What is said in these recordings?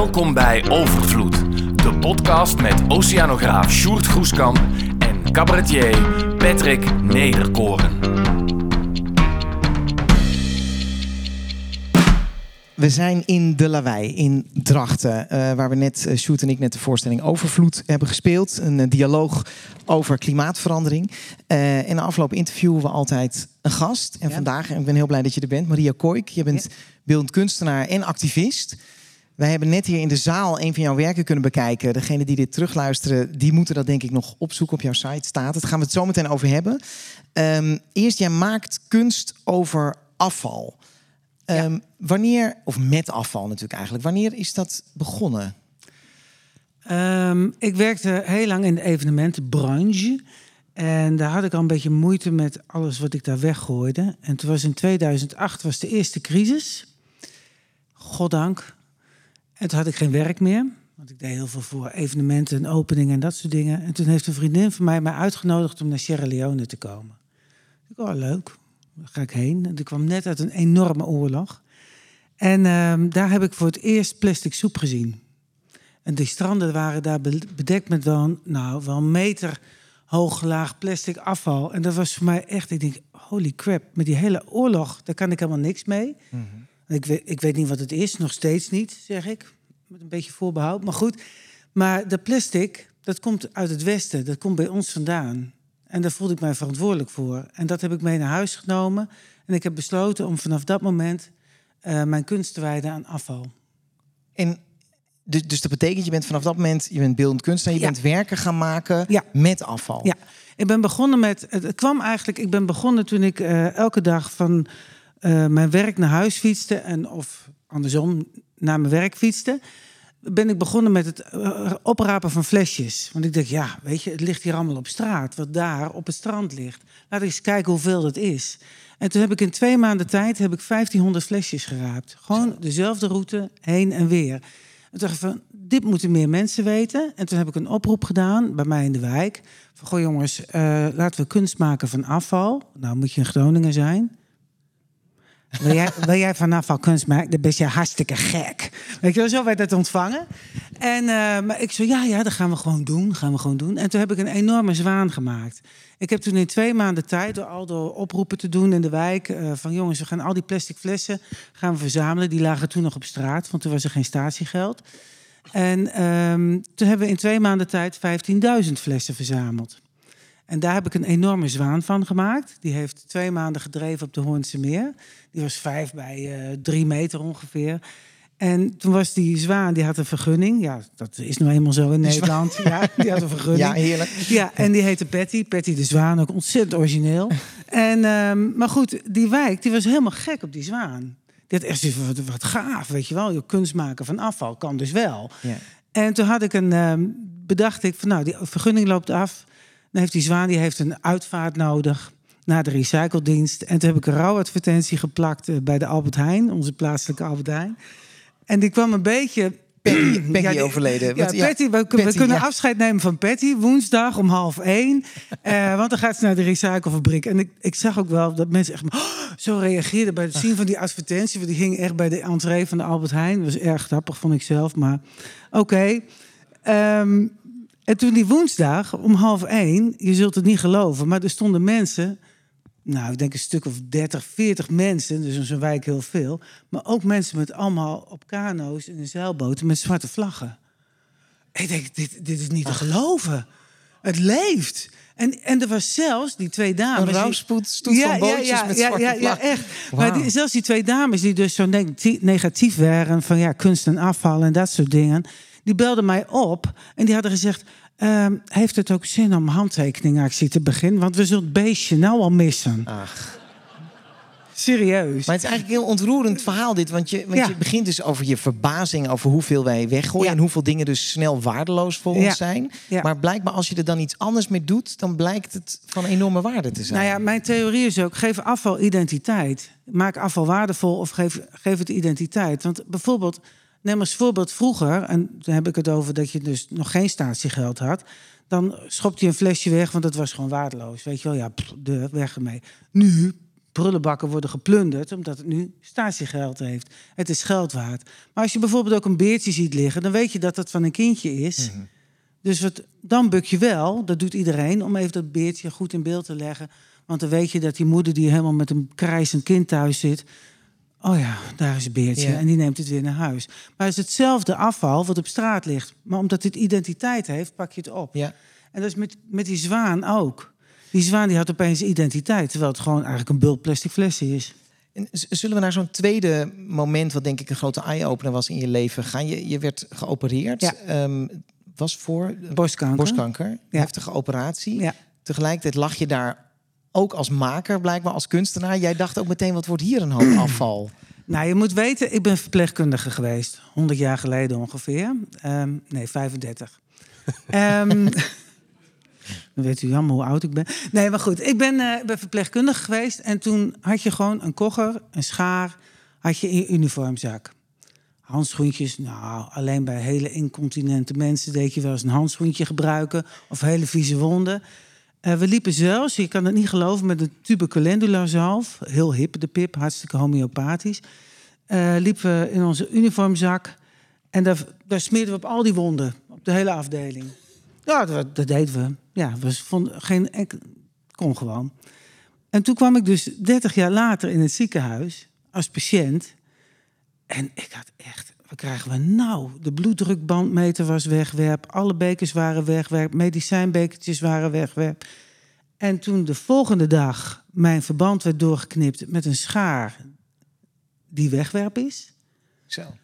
Welkom bij Overvloed, de podcast met oceanograaf Sjoerd Groeskamp en cabaretier Patrick Nederkoren. We zijn in De Lawaai in Drachten, eh, waar we net, uh, Sjoerd en ik, net de voorstelling Overvloed hebben gespeeld. Een eh, dialoog over klimaatverandering. Uh, in de afgelopen interviewen we altijd een gast. En vandaag, en ik ben heel blij dat je er bent, Maria Koik. Je bent ja. beeldend kunstenaar en activist. Wij hebben net hier in de zaal een van jouw werken kunnen bekijken. Degenen die dit terugluisteren, die moeten dat denk ik nog opzoeken op jouw site staat. Het gaan we het zo meteen over hebben. Um, eerst, jij maakt kunst over afval. Ja. Um, wanneer, of met afval natuurlijk eigenlijk, wanneer is dat begonnen? Um, ik werkte heel lang in de evenementenbranche. En daar had ik al een beetje moeite met alles wat ik daar weggooide. En toen was in 2008 was de eerste crisis. Goddank. En toen had ik geen werk meer. Want ik deed heel veel voor evenementen en openingen en dat soort dingen. En toen heeft een vriendin van mij mij uitgenodigd om naar Sierra Leone te komen. Ik oh, leuk. Daar ga ik heen. En ik kwam net uit een enorme oorlog. En uh, daar heb ik voor het eerst plastic soep gezien. En die stranden waren daar bedekt met wel, nou, wel een meter hoog laag plastic afval. En dat was voor mij echt, ik denk, holy crap, met die hele oorlog, daar kan ik helemaal niks mee. -hmm. Ik, weet, ik weet niet wat het is, nog steeds niet, zeg ik. Met een beetje voorbehoud, maar goed. Maar de plastic, dat komt uit het westen, dat komt bij ons vandaan. En daar voelde ik mij verantwoordelijk voor. En dat heb ik mee naar huis genomen. En ik heb besloten om vanaf dat moment uh, mijn kunst te wijden aan afval. En dus, dus dat betekent, je bent vanaf dat moment, je bent beeldend kunstenaar, je ja. bent werken gaan maken ja. met afval. Ja, ik ben begonnen met, het kwam eigenlijk, ik ben begonnen toen ik uh, elke dag van uh, mijn werk naar huis fietste en of andersom naar mijn werk fietste ben ik begonnen met het oprapen van flesjes. Want ik dacht, ja, weet je, het ligt hier allemaal op straat. Wat daar op het strand ligt. Laat ik eens kijken hoeveel dat is. En toen heb ik in twee maanden tijd heb ik 1500 flesjes geraapt. Gewoon dezelfde route, heen en weer. En toen dacht ik van, dit moeten meer mensen weten. En toen heb ik een oproep gedaan bij mij in de wijk. Van, goh jongens, uh, laten we kunst maken van afval. Nou moet je in Groningen zijn. Wil jij, wil jij van afval kunst? Dan ben je hartstikke gek. Weet je zo werd het ontvangen. En uh, maar ik zo, ja, ja, dat gaan we gewoon doen. Gaan we gewoon doen. En toen heb ik een enorme zwaan gemaakt. Ik heb toen in twee maanden tijd, door al door oproepen te doen in de wijk... Uh, van jongens, we gaan al die plastic flessen gaan we verzamelen. Die lagen toen nog op straat, want toen was er geen statiegeld. En um, toen hebben we in twee maanden tijd 15.000 flessen verzameld. En daar heb ik een enorme zwaan van gemaakt. Die heeft twee maanden gedreven op de Hoornse Meer. Die was vijf bij uh, drie meter ongeveer. En toen was die zwaan, die had een vergunning. Ja, dat is nou eenmaal zo in Nederland. Ja, die had een vergunning. Ja, heerlijk. Ja, en die heette Patty. Patty de Zwaan, ook ontzettend origineel. En, um, maar goed, die wijk, die was helemaal gek op die zwaan. Die had echt wat, wat gaaf, weet je wel. Je kunst maken van afval kan dus wel. Ja. En toen had ik een, um, bedacht ik van nou, die vergunning loopt af. Dan heeft die zwaan die heeft een uitvaart nodig naar de recycledienst. En toen heb ik een rouwadvertentie geplakt uh, bij de Albert Heijn, onze plaatselijke Albert Heijn. En die kwam een beetje Patty, Patty ja, die, overleden. ja, Patty, we, Patty, we kunnen afscheid nemen van Patty woensdag om half één. uh, want dan gaat ze naar de recyclefabriek. En ik, ik zag ook wel dat mensen echt oh, zo reageerden bij het zien van die advertentie. Want die ging echt bij de entree van de Albert Heijn. Dat was erg grappig, vond ik zelf. Maar oké. Okay. Um, en toen die woensdag om half één, je zult het niet geloven, maar er stonden mensen, nou ik denk een stuk of 30, 40 mensen, dus in zo'n wijk heel veel, maar ook mensen met allemaal op kano's en zeilboten met zwarte vlaggen. Ik denk, dit, dit is niet te geloven. Het leeft. En, en er was zelfs die twee dames. Een rouwspoed ja, van bootjes ja, ja, met zwarte ja, ja, ja, echt. Wow. Maar die, zelfs die twee dames die dus zo negatief waren van ja, kunst en afval en dat soort dingen die belden mij op en die hadden gezegd: uh, Heeft het ook zin om handtekeningactie te beginnen? Want we zullen het beestje nou al missen. Ach. Serieus. Maar het is eigenlijk een heel ontroerend verhaal dit. Want je, want ja. je begint dus over je verbazing over hoeveel wij weggooien. Ja. En hoeveel dingen dus snel waardeloos voor ja. ons zijn. Maar blijkbaar als je er dan iets anders mee doet... dan blijkt het van enorme waarde te zijn. Nou ja, mijn theorie is ook, geef afval identiteit. Maak afval waardevol of geef, geef het identiteit. Want bijvoorbeeld Neem als voorbeeld vroeger, en dan heb ik het over dat je dus nog geen statiegeld had. Dan schopte je een flesje weg, want het was gewoon waardeloos. Weet je wel, ja, pff, de weg ermee. Nu prullenbakken worden geplunderd omdat het nu statiegeld heeft. Het is geld waard. Maar als je bijvoorbeeld ook een beertje ziet liggen, dan weet je dat het van een kindje is. Dus wat, dan buk je wel, dat doet iedereen, om even dat beertje goed in beeld te leggen. Want dan weet je dat die moeder die helemaal met een krijzend kind thuis zit. Oh ja, daar is een beertje. Ja. En die neemt het weer naar huis. Maar het is hetzelfde afval wat op straat ligt. Maar omdat het identiteit heeft, pak je het op. Ja. En dat is met, met die zwaan ook. Die zwaan die had opeens identiteit, terwijl het gewoon eigenlijk een bult plastic flesje is. En zullen we naar zo'n tweede moment, wat denk ik een grote eye-opener was in je leven, gaan? Je, je werd geopereerd. Ja. Ehm, was voor Borstkanker. borstkanker. Ja. Heftige operatie. Ja. Tegelijkertijd lag je daar ook als maker, blijkbaar als kunstenaar. Jij dacht ook meteen, wat wordt hier een hoop afval? Nou, je moet weten, ik ben verpleegkundige geweest. 100 jaar geleden ongeveer. Ehm, nee, 35. Ehm, dan weet u jammer hoe oud ik ben. Nee, maar goed. Ik ben, ben verpleegkundige geweest. En toen had je gewoon een kogger, een schaar, had je in je uniformzak. Handschoentjes, nou, alleen bij hele incontinente mensen deed je wel eens een handschoentje gebruiken. Of hele vieze wonden. Eh, we liepen zelfs, je kan het niet geloven, met een tube calendula zalf. Heel hip, de pip, hartstikke homeopathisch. Eh, liepen we in onze uniformzak. En daar, daar smeerden we op al die wonden. Op de hele afdeling. Ja, dat, dat deden we. Ja, we vonden geen. Kon gewoon. En toen kwam ik dus 30 jaar later in het ziekenhuis als patiënt. En ik had echt, wat krijgen we nou? De bloeddrukbandmeter was wegwerp, alle bekers waren wegwerp, medicijnbekertjes waren wegwerp. En toen de volgende dag mijn verband werd doorgeknipt met een schaar die wegwerp is. Zo.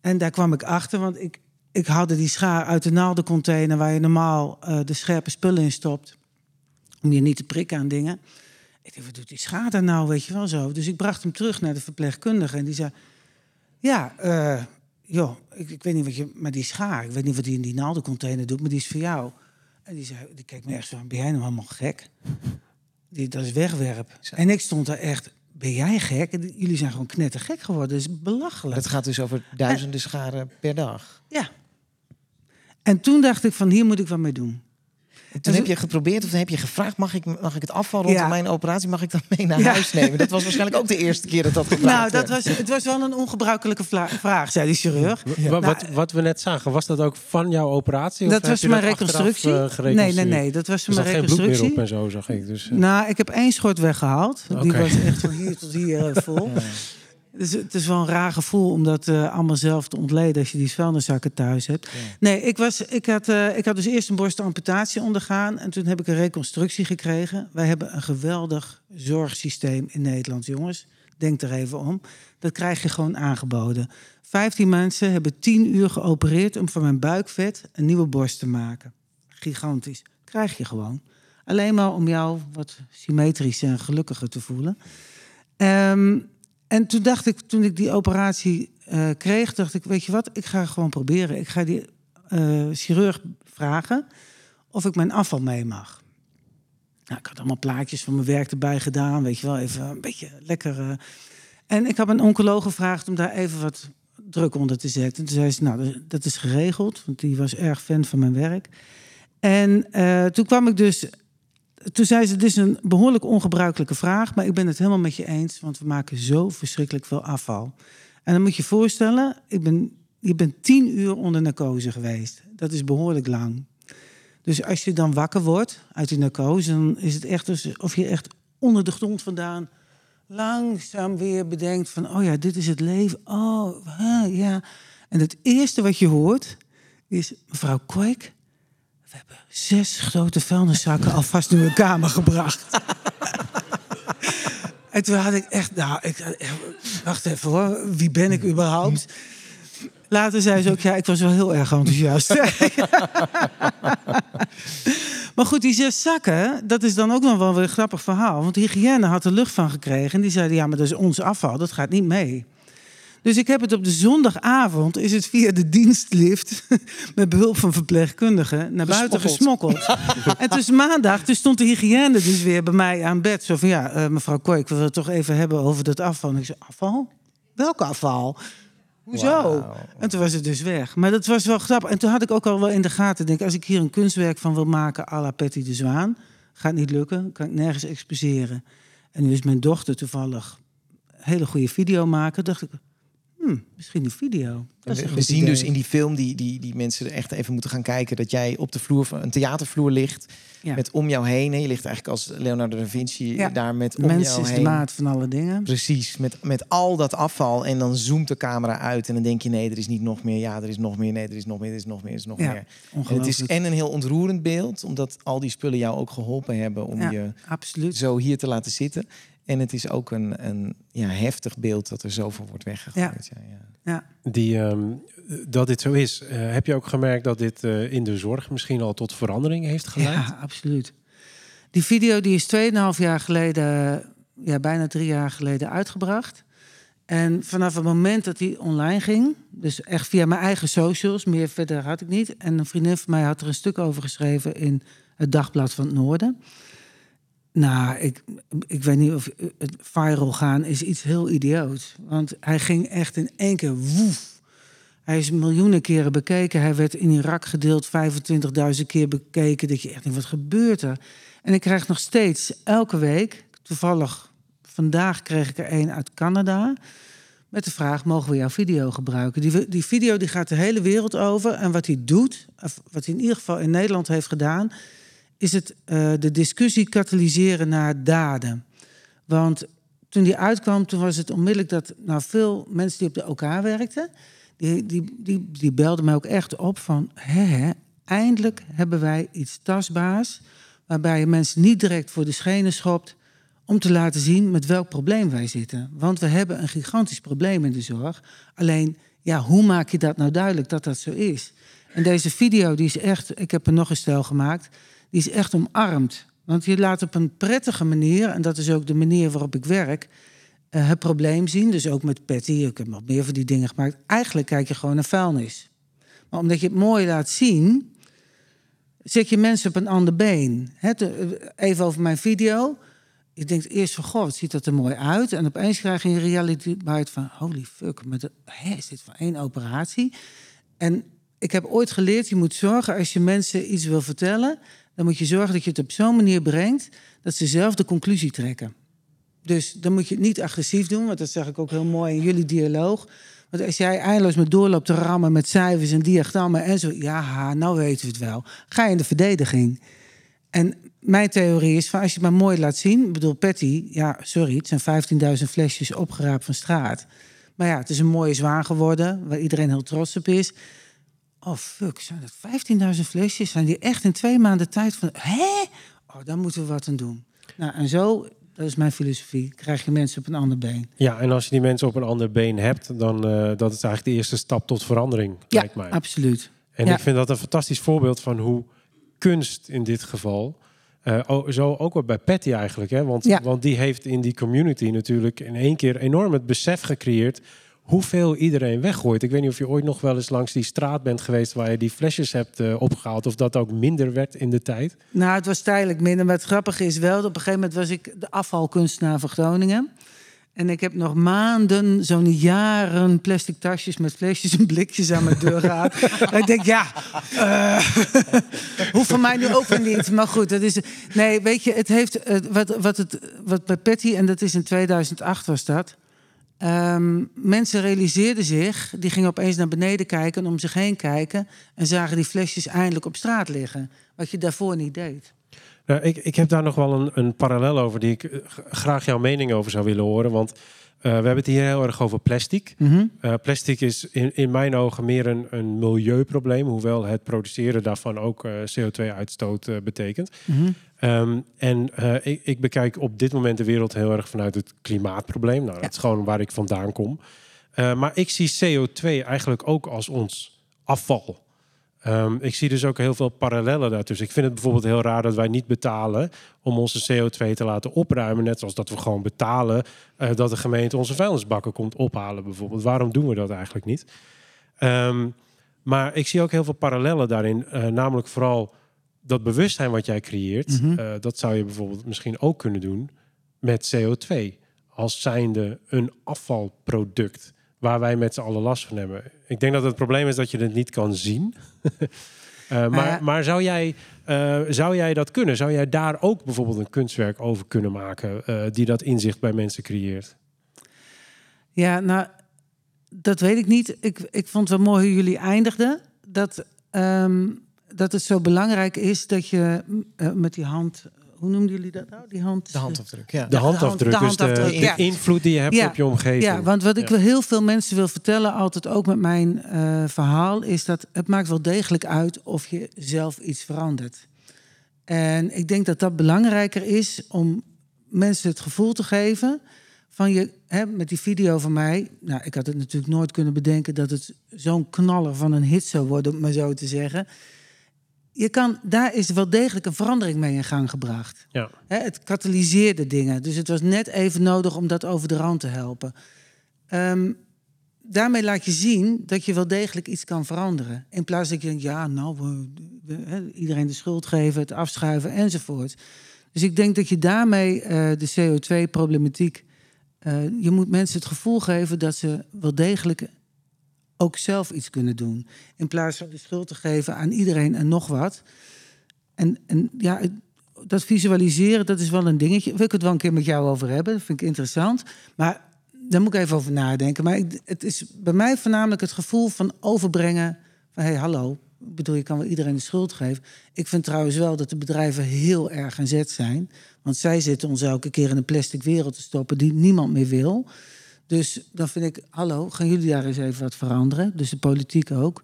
En daar kwam ik achter, want ik, ik haalde die schaar uit de naaldencontainer waar je normaal eh, de scherpe spullen in stopt. Om je niet te prikken aan dingen. Ik dacht, wat doet die schaar daar nou, weet je wel zo. Dus ik bracht hem terug naar de verpleegkundige en die zei... Ja, eh, joh, ik, ik weet niet wat je... Maar die schaar, ik weet niet wat die in die naaldencontainer doet, maar die is voor jou. En die, zei, die keek me echt zo aan, ben jij nou helemaal gek? Die, dat is wegwerp. En ik stond daar echt, ben jij gek? En Jullie zijn gewoon knettergek geworden, dat is belachelijk. Het gaat dus over duizenden scharen per dag. Ja. En toen dacht ik van hier moet ik wat mee doen. En toen Dus- heb je geprobeerd of heb je gevraagd... mag ik, mag ik het afval rondom Ja. mijn operatie... mag ik dat mee naar Ja. huis nemen? Dat was waarschijnlijk ook de eerste keer dat dat gevraagd Nou, dat werd. was, het was wel een ongebruikelijke vla- vraag, zei die chirurg. Wa- wat, wat we net zagen, was dat ook van jouw operatie? of Dat was mijn achteraf, reconstructie. eh, nee, nee, nee, dat was mijn geen bloed meer op reconstructie. en zo, zag ik. Dus, eh, Nou, ik heb één schort weggehaald. Die was echt van hier tot hier eh, vol. Dus het is wel een raar gevoel om dat eh, allemaal zelf te ontleden als je die vuilniszakken thuis hebt. Nee, ik, was, ik, had, eh, ik had dus eerst een borstamputatie ondergaan en toen heb ik een reconstructie gekregen. Wij hebben een geweldig zorgsysteem in Nederland, jongens. Denk er even om. Dat krijg je gewoon aangeboden. 15 mensen hebben 10 uur geopereerd om van mijn buikvet een nieuwe borst te maken. Gigantisch. Krijg je gewoon. Alleen maar om jou wat symmetrisch en gelukkiger te voelen. Ehm, en toen dacht ik, toen ik die operatie eh, kreeg, dacht ik, weet je wat, ik ga gewoon proberen. Ik ga die eh, chirurg vragen of ik mijn afval mee mag. Nou, ik had allemaal plaatjes van mijn werk erbij gedaan, weet je wel, even een beetje lekker. eh. En ik heb een oncoloog gevraagd om daar even wat druk onder te zetten. Toen zei ze, nou, dat- is geregeld, want die was erg fan van mijn werk. En toen kwam ik dus toen zei ze, dit is een behoorlijk ongebruikelijke vraag, maar ik ben het helemaal met je eens, want we maken zo verschrikkelijk veel afval. En dan moet je voorstellen, ik ben, je bent tien uur onder narcose geweest. Dat is behoorlijk lang. Dus als je dan wakker wordt uit die narcose, dan is het echt alsof je echt onder de grond vandaan langzaam weer bedenkt van, oh ja, dit is het leven. Oh, ja. En het eerste wat je hoort is, mevrouw Koik, we hebben zes grote vuilniszakken alvast in uw kamer gebracht. en toen had ik echt, nou, ik, wacht even hoor, wie ben ik überhaupt? Later zei ze ook, ja, ik was wel heel erg enthousiast. maar goed, die zes zakken, dat is dan ook nog wel weer een grappig verhaal. Want hygiëne had er lucht van gekregen. En die zeiden, ja, maar dat is ons afval, dat gaat niet mee. Dus ik heb het op de zondagavond, is het via de dienstlift, met behulp van verpleegkundigen, naar buiten gesmokkeld. en tussen maandag, toen stond de hygiëne dus weer bij mij aan bed. Zo van, ja, eh, mevrouw Kooi, ik wil het toch even hebben over dat afval. En ik zei, afval? Welk afval? Hoezo? En toen was het dus weg. Maar dat was wel grappig. En toen had ik ook al wel in de gaten, denk als ik hier een kunstwerk van wil maken à la Patty de Zwaan, gaat niet lukken, kan ik nergens exposeren. En nu is mijn dochter toevallig een hele goede video maken. dacht ik, hmm, misschien een video. Dat we zien idee. dus in die film die, die, die mensen er echt even moeten gaan kijken... dat jij op de vloer van een theatervloer ligt Ja. met om jou heen. hè. Je ligt eigenlijk als Leonardo da Vinci Ja. daar met om mens jou is de heen. maat van alle dingen. Precies, met, met al dat afval. En dan zoomt de camera uit en dan denk je... nee, er is niet nog meer. Ja, er is nog meer. Nee, er is nog meer. Er is nog meer. Er is nog Ja, meer. En het is en een heel ontroerend beeld... omdat al die spullen jou ook geholpen hebben... om Ja. je Absoluut. zo hier te laten zitten. En het is ook een, een ja, heftig beeld dat er zoveel wordt weggegooid. Ja. Ja, Ja. Die, ehm, dat dit zo is. Eh, heb je ook gemerkt dat dit eh, in de zorg misschien al tot verandering heeft geleid? Ja, absoluut. Die video die is 2,5 jaar geleden, ja, bijna drie jaar geleden uitgebracht. En vanaf het moment dat die online ging, dus echt via mijn eigen socials, meer verder had ik niet. En een vriendin van mij had er een stuk over geschreven in het Dagblad van het Noorden. Nou, ik, ik weet niet of het viral gaan is iets heel idioots. Want hij ging echt in één keer woef. Hij is miljoenen keren bekeken. Hij werd in Irak gedeeld 25.000 keer bekeken. Dat je echt denkt, wat gebeurt er? En ik krijg nog steeds elke week, toevallig vandaag kreeg ik er een uit Canada... met de vraag, mogen we jouw video gebruiken? Die, die video die gaat de hele wereld over. En wat hij doet, of wat hij in ieder geval in Nederland heeft gedaan... is het eh, de discussie katalyseren naar daden. Want toen die uitkwam, toen was het onmiddellijk dat nou, veel mensen die op de OK werkten, die, die, die, die belden mij ook echt op van, hè, hè, eindelijk hebben wij iets tastbaars, waarbij je mensen niet direct voor de schenen schopt, om te laten zien met welk probleem wij zitten. Want we hebben een gigantisch probleem in de zorg. Alleen, ja, hoe maak je dat nou duidelijk dat dat zo is? En deze video, die is echt, ik heb er nog een stel gemaakt, die is echt omarmd. Want je laat op een prettige manier, en dat is ook de manier waarop ik werk, eh, het probleem zien. Dus ook met Patty, ik heb nog meer van die dingen gemaakt. Eigenlijk kijk je gewoon naar vuilnis. Maar omdat je het mooi laat zien, zet je mensen op een ander been. Te- even over mijn video. Je denkt eerst van, wat ziet dat er mooi uit. En opeens krijg je een reality bite van, holy fuck, met de, hè, is dit van één operatie? En ik heb ooit geleerd, je moet zorgen als je mensen iets wil vertellen... dan moet je zorgen dat je het op zo'n manier brengt... dat ze zelf de conclusie trekken. Dus dan moet je het niet agressief doen, want dat zeg ik ook heel mooi in jullie dialoog. Want als jij eindeloos met doorloopt te rammen met cijfers en diagrammen en zo... ja, nou weten we het wel. Ga je in de verdediging. En mijn theorie is van als je het maar mooi laat zien... ik bedoel, Patty, ja, sorry, het zijn 15.000 flesjes opgeraapt van straat. Maar ja, het is een mooie zwaan geworden, waar iedereen heel trots op is. Oh, fuck, zijn dat 15.000 flesjes? Zijn die echt in twee maanden tijd van... Hè? Oh, daar moeten we wat aan doen. Nou, en zo, dat is mijn filosofie, krijg je mensen op een ander been. Ja, en als je die mensen op een ander been hebt, dan uh, dat is eigenlijk de eerste stap tot verandering, Ja, lijkt mij. absoluut. En Ja. ik vind dat een fantastisch voorbeeld van hoe kunst in dit geval. eh, zo ook wel bij Patty eigenlijk. Hè? Want, Ja. want die heeft in die community natuurlijk in één keer enorm het besef gecreëerd. Hoeveel iedereen weggooit. Ik weet niet of je ooit nog wel eens langs die straat bent geweest. waar je die flesjes hebt eh, opgehaald. of dat ook minder werd in de tijd. Nou, het was tijdelijk minder. Maar het grappige is wel, dat op een gegeven moment was ik de afvalkunstenaar van Groningen. En ik heb nog maanden, zo'n jaren, plastic tasjes met flesjes en blikjes aan mijn deur gehad. Ik denk, ja, eh hoeft van mij nu ook niet. Maar goed, dat is. Nee, weet je, het heeft. eh, wat, wat, het, wat bij Patty, en dat is in 2008 was dat. Ehm, mensen realiseerden zich, die gingen opeens naar beneden kijken en om zich heen kijken. En zagen die flesjes eindelijk op straat liggen. Wat je daarvoor niet deed. Nou, ik, ik heb daar nog wel een, een parallel over die ik eh, graag jouw mening over zou willen horen. Want we hebben het hier heel erg over plastic. Eh, plastic is in, in mijn ogen meer een, een milieuprobleem, hoewel het produceren daarvan ook eh, CO2-uitstoot eh, betekent. Ehm, en eh, ik, ik bekijk op dit moment de wereld heel erg vanuit het klimaatprobleem. Nou, dat is gewoon waar ik vandaan kom. Eh, maar ik zie CO2 eigenlijk ook als ons afval. Ehm, ik zie dus ook heel veel parallellen daartussen. Ik vind het bijvoorbeeld heel raar dat wij niet betalen om onze CO2 te laten opruimen. Net zoals dat we gewoon betalen eh, dat de gemeente onze vuilnisbakken komt ophalen bijvoorbeeld. Waarom doen we dat eigenlijk niet? Ehm, maar ik zie ook heel veel parallellen daarin. eh, namelijk vooral dat bewustzijn wat jij creëert. eh, dat zou je bijvoorbeeld misschien ook kunnen doen met CO2. Als zijnde een afvalproduct waar wij met z'n allen last van hebben. Ik denk dat het probleem is dat je het niet kan zien. Eh, maar, ja. maar zou jij Eh, zou jij dat kunnen? Zou jij daar ook bijvoorbeeld een kunstwerk over kunnen maken eh, die dat inzicht bij mensen creëert? Ja, nou, dat weet ik niet. Ik, ik vond het wel mooi hoe jullie eindigden. Dat, ehm, dat het zo belangrijk is dat je met die hand... Hoe noemden jullie dat nou? Die hand, de handafdruk, ja. De handafdruk, de dus de, handafdruk, de ja. invloed die je hebt Ja. op je omgeving. Ja, want wat ik Ja. wel heel veel mensen wil vertellen, altijd ook met mijn eh, verhaal, is dat het maakt wel degelijk uit of je zelf iets verandert. En ik denk dat dat belangrijker is om mensen het gevoel te geven van je, hè, met die video van mij. Nou, ik had het natuurlijk nooit kunnen bedenken dat het zo'n knaller van een hit zou worden, om maar zo te zeggen. Je kan, daar is wel degelijk een verandering mee in gang gebracht. Ja. Hè, het katalyseerde dingen. Dus het was net even nodig om dat over de rand te helpen. Ehm, daarmee laat je zien dat je wel degelijk iets kan veranderen. In plaats dat je denkt, ja, nou, we, we- hè, iedereen de schuld geven, het afschuiven enzovoort. Dus ik denk dat je daarmee eh, de CO2-problematiek. je moet mensen het gevoel geven dat ze wel degelijk ook zelf iets kunnen doen. In plaats van de schuld te geven aan iedereen en nog wat. En, en ja, dat visualiseren, dat is wel een dingetje. Wil ik het wel een keer met jou over hebben? Dat vind ik interessant. Maar daar moet ik even over nadenken. Maar ik, het is bij mij voornamelijk het gevoel van overbrengen... van hey, hallo, ik bedoel, je kan wel iedereen de schuld geven. Ik vind trouwens wel dat de bedrijven heel erg aan zet zijn. Want zij zitten ons elke keer in een plastic wereld te stoppen... die niemand meer wil. Dus dan vind ik, hallo, gaan jullie daar eens even wat veranderen? Dus de politiek ook.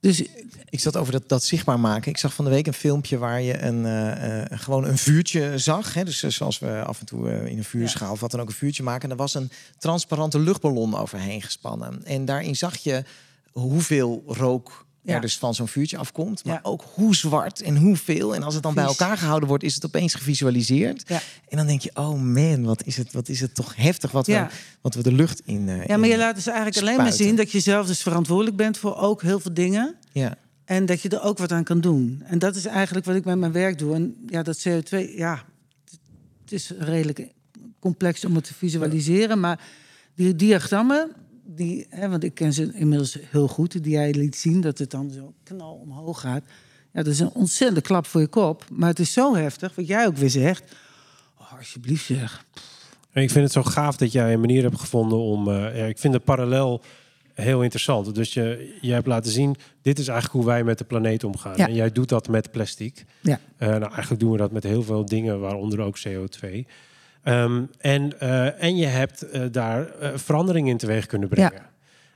Dus Ik zat over dat, dat zichtbaar maken. Ik zag van de week een filmpje waar je een, eh, eh, gewoon een vuurtje zag. Hè? Dus eh, zoals we af en toe in een vuurschaal of wat dan ook een vuurtje maken. En er was een transparante luchtballon overheen gespannen. En daarin zag je hoeveel rook er Ja. dus van zo'n vuurtje afkomt. Maar Ja. ook hoe zwart en hoeveel. En als het dan bij elkaar gehouden wordt, is het opeens gevisualiseerd. Ja. En dan denk je, oh man, wat is het, wat is het toch heftig wat, we, wat we de lucht in. eh, Ja, maar je laat dus eigenlijk alleen maar zien dat je zelf dus verantwoordelijk bent voor ook heel veel dingen. Ja. En dat je er ook wat aan kan doen. En dat is eigenlijk wat ik met mijn werk doe. En ja, dat CO2, ja, het is redelijk complex om het te visualiseren. Maar die diagrammen, die, hè, want ik ken ze inmiddels heel goed, die jij liet zien, dat het dan zo knal omhoog gaat. Ja, dat is een ontzettende klap voor je kop. Maar het is zo heftig, wat jij ook weer zegt. Oh, alsjeblieft zeg. En ik vind het zo gaaf dat jij een manier hebt gevonden om. ja, ik vind de parallel heel interessant. Dus je, je hebt laten zien, dit is eigenlijk hoe wij met de planeet omgaan. Ja. En jij doet dat met plastic. Ja. Eh, nou, eigenlijk doen we dat met heel veel dingen, waaronder ook CO2. Ehm, en, eh, en je hebt eh, daar eh, verandering in teweeg kunnen brengen.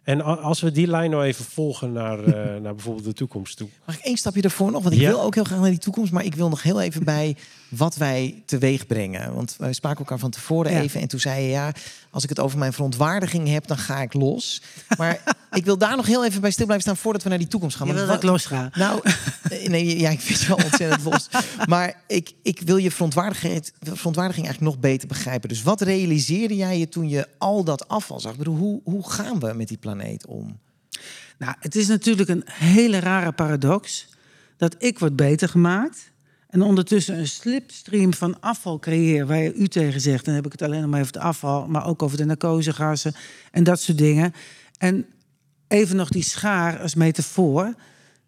En als we die lijn nou even volgen naar, eh, naar bijvoorbeeld de toekomst toe. Mag ik één stapje ervoor nog? Want ik Ja. wil ook heel graag naar die toekomst. Maar ik wil nog heel even bij wat wij teweeg brengen. Want wij spraken elkaar van tevoren Ja. even. En toen zei je, ja, als ik het over mijn verontwaardiging heb, dan ga ik los. Maar ik wil daar nog heel even bij stil blijven staan voordat we naar die toekomst gaan. Je wil Want dat losga. Nou, eh, nee, ja, ik vind het wel ontzettend los. Maar ik, ik wil je verontwaardiging, verontwaardiging eigenlijk nog beter begrijpen. Dus wat realiseerde jij je toen je al dat afval zag? Ik bedoel, hoe, hoe gaan we met die planeet om? Nou, het is natuurlijk een hele rare paradox dat ik word beter gemaakt en ondertussen een slipstream van afval creëer waar je u tegen zegt. Dan heb ik het alleen nog maar over het afval, maar ook over de narcosegassen en dat soort dingen. En even nog die schaar als metafoor.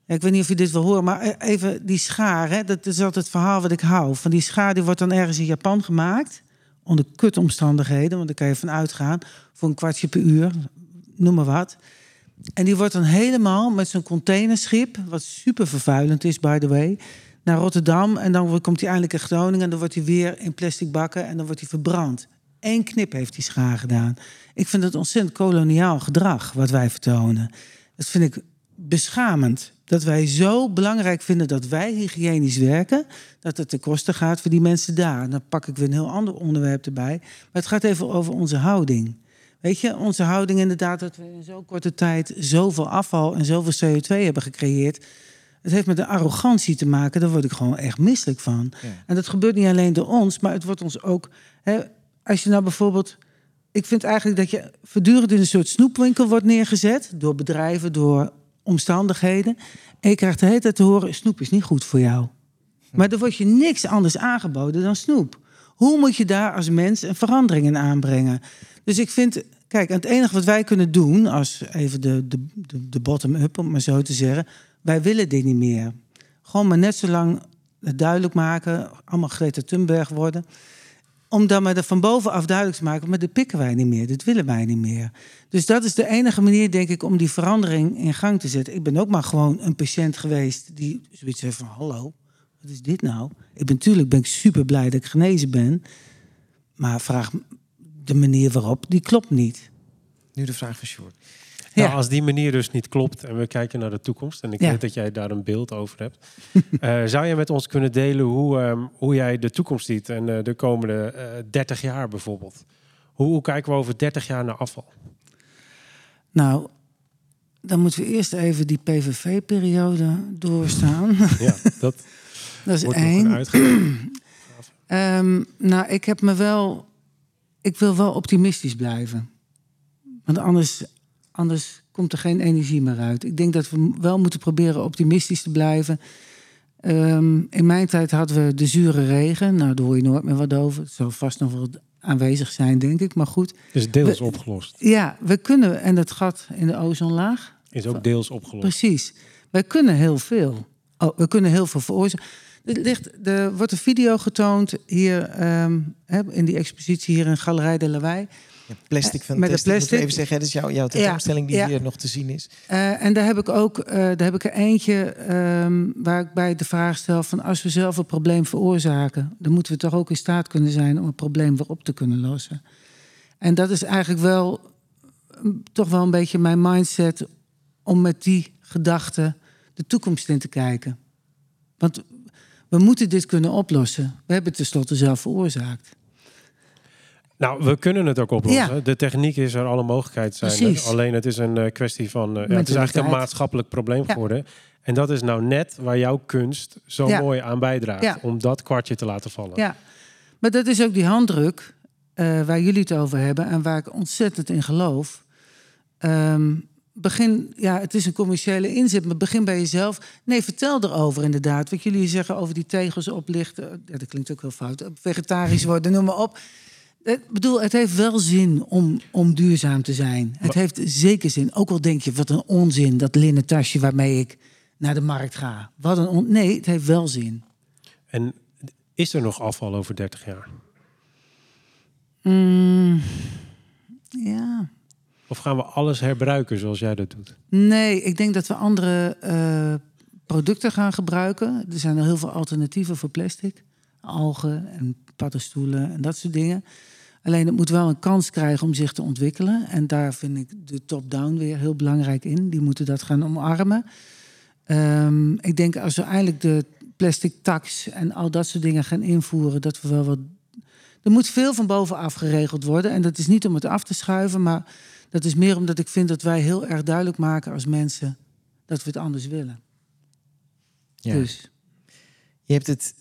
Ik weet niet of je dit wil horen, maar even die schaar. Hè, dat is altijd het verhaal wat ik hou. Van die schaar die wordt dan ergens in Japan gemaakt. Onder kutomstandigheden, want daar kan je van uitgaan. Voor een kwartje per uur, noem maar wat. En die wordt dan helemaal met zo'n containerschip, wat super vervuilend is, by the way, naar Rotterdam. En dan komt hij eindelijk in Groningen en dan wordt hij weer in plastic bakken en dan wordt hij verbrand. Eén knip heeft die schaar gedaan. Ik vind het ontzettend koloniaal gedrag wat wij vertonen. Dat vind ik beschamend. Dat wij zo belangrijk vinden dat wij hygiënisch werken, dat het ten koste gaat voor die mensen daar. En dan pak ik weer een heel ander onderwerp erbij. Maar het gaat even over onze houding. Weet je, onze houding inderdaad dat we in zo'n korte tijd zoveel afval en zoveel CO2 hebben gecreëerd. Het heeft met een arrogantie te maken, daar word ik gewoon echt misselijk van. En dat gebeurt niet alleen door ons, maar het wordt ons ook. Hè, als je nou bijvoorbeeld. Ik vind eigenlijk dat je voortdurend in een soort snoepwinkel wordt neergezet. Door bedrijven, door omstandigheden. En je krijgt de hele tijd te horen: snoep is niet goed voor jou. Maar er wordt je niks anders aangeboden dan snoep. Hoe moet je daar als mens een verandering in aanbrengen? Dus ik vind, kijk, het enige wat wij kunnen doen, als even de, de, de, bottom-up, om maar zo te zeggen, wij willen dit niet meer. Gewoon maar net zo lang het duidelijk maken. Allemaal Greta Thunberg worden. Om dan maar er van bovenaf duidelijk te maken... maar dit pikken wij niet meer, dit willen wij niet meer. Dus dat is de enige manier, denk ik, om die verandering in gang te zetten. Ik ben ook maar gewoon een patiënt geweest die zoiets heeft van... hallo, wat is dit nou? Ik ben natuurlijk ben ik super blij dat ik genezen ben. Maar vraag de manier waarop, die klopt niet. Nu de vraag van Sjoerd. Nou, Ja. als die manier dus niet klopt en we kijken naar de toekomst, en ik Ja. weet dat jij daar een beeld over hebt, eh, zou je met ons kunnen delen hoe, ehm, hoe jij de toekomst ziet en eh, de komende eh 30 jaar bijvoorbeeld? Hoe, hoe kijken we over 30 jaar naar afval? Nou, dan moeten we eerst even die PVV-periode doorstaan. Ja, dat dat is wordt nog een één. Ehm, nou, ik heb me wel. Ik wil wel optimistisch blijven. Want anders, anders komt er geen energie meer uit. Ik denk dat we wel moeten proberen optimistisch te blijven. Ehm, in mijn tijd hadden we de zure regen. Nou, daar hoor je nooit meer wat over. Het zal vast nog wel aanwezig zijn, denk ik. Maar goed, Is deels We- opgelost. ja, we kunnen. En het gat in de ozonlaag. Is ook deels opgelost. Precies. Wij kunnen heel veel. Oh, we kunnen heel veel veroorzaken. Er, ligt, er wordt een video getoond hier ehm, in die expositie hier in Galerij de. Ja, plastic Eh, van met de plastic. Even zeggen, dat is jouw, jouw tentoonstelling die ja. hier nog te zien is. Eh, en daar heb ik ook eh, daar heb ik er eentje ehm, waar ik bij de vraag stel: van als we zelf een probleem veroorzaken, dan moeten we toch ook in staat kunnen zijn om het probleem weer op te kunnen lossen. En dat is eigenlijk wel mm, toch wel een beetje mijn mindset om met die gedachte de toekomst in te kijken. Want we moeten dit kunnen oplossen. We hebben het tenslotte zelf veroorzaakt. Nou, we kunnen het ook oplossen. Ja. De techniek is er, alle mogelijkheden zijn er. Precies. Alleen het is een eh, kwestie van... eh, ja, het is eigenlijk een maatschappelijk probleem Ja. geworden. En dat is nou net waar jouw kunst zo mooi aan bijdraagt. Om dat kwartje te laten vallen. Ja, maar dat is ook die handdruk eh, waar jullie het over hebben en waar ik ontzettend in geloof. Ehm, begin, ja, het is een commerciële inzet, maar begin bij jezelf. Nee, vertel erover inderdaad. Wat jullie zeggen over die tegels oplichten, ja, dat klinkt ook heel fout. Vegetarisch worden, noem maar op. Ik bedoel, het heeft wel zin om, om duurzaam te zijn. Het heeft zeker zin. Ook al denk je, wat een onzin, dat linnen tasje waarmee ik naar de markt ga. Wat een on... Nee, het heeft wel zin. En is er nog afval over 30 jaar? Mm, ja. Of gaan we alles herbruiken zoals jij dat doet? Nee, ik denk dat we andere eh, producten gaan gebruiken. Er zijn al heel veel alternatieven voor plastic. Algen en paddenstoelen en dat soort dingen. Alleen het moet wel een kans krijgen om zich te ontwikkelen. En daar vind ik de top-down weer heel belangrijk in. Die moeten dat gaan omarmen. Ehm, ik denk als we eindelijk de plastic tax en al dat soort dingen gaan invoeren, dat we wel wat. Er moet veel van bovenaf geregeld worden. En dat is niet om het af te schuiven, maar dat is meer omdat ik vind dat wij heel erg duidelijk maken als mensen dat we het anders willen. Ja. Dus Je hebt het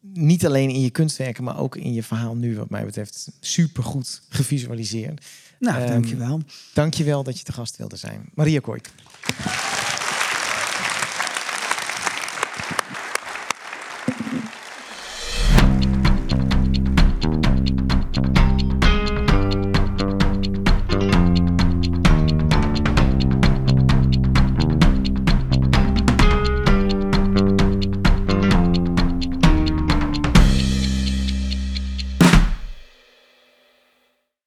niet alleen in je kunstwerken, maar ook in je verhaal nu, wat mij betreft, supergoed gevisualiseerd. nou, Ehm, dankjewel. Dank je wel dat je te gast wilde zijn. Maria Koik.